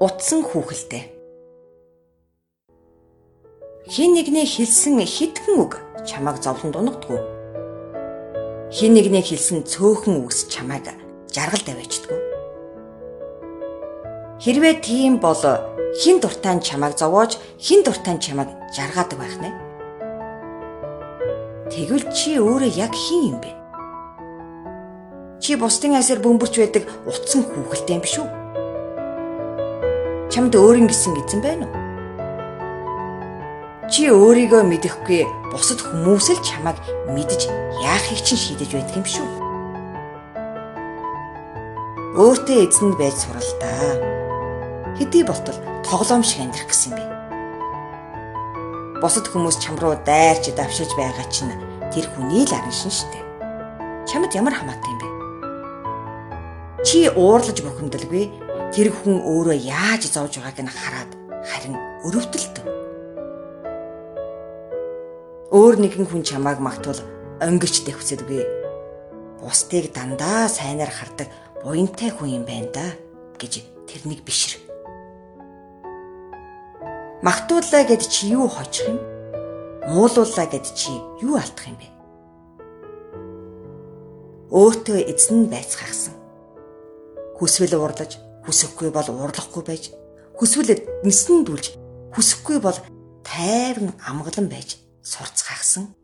утсан хүүхэлтэй. Хин нэгний хэлсэн хитгэн үг чамайг зовлон дунагдгүй. Хин нэгний хэлсэн цөөхөн үгс чамайг жаргал даваачдгүй. Хэрвээ тийм бол хин дуртай чамайг зовоож хин дуртай чамайг жаргаадаг байх нэ. Тэгвэл чи өөрөө яг хин юм бэ? Чи бусдын айсаар бөмбөрч байдаг утсан хүүхэлтэй юм биш үү? Чамд өөрийн гэсэн эзэн байна уу? Чи өөрийгөө мэдэхгүй бусад хүмүүс л чамайг мэдж яахыг чинь шийдэж байдаг юм шүү. Өөртөө эзэнд байж сурал та. Хэдий болтол тоглоом шиг амьдрах гэсэн юм бэ. Бусад хүмүүс чам руу дайрч давшиж байгаа чинь тэр хүний л аран шин штэ. Чамд ямар хамаатай юм бэ? Чи уурлаж бухимдалгүй тэр хүн өөрөө яаж зовж байгааг нь хараад харин өрөвдөлтөв. Өөр нэгэн хүн чамааг магтвал өнгөч дэвсэдгүй. Бусдыг дандаа сайнаар хардаг буянтай хүн юм байна да гэж тэрнийг бишэр. Магтууллаа гэд чи юу хожих юм? Муулууллаа гэд чи юу алдах юм бэ? Өөртөө эзэн байцгаахсан. Хүсвэл уурлаж хүсэхгүй бол уурлахгүй байж хүсвэл нисэн дүүлж хүсэхгүй бол тайван амгалан байж сурцгаахсан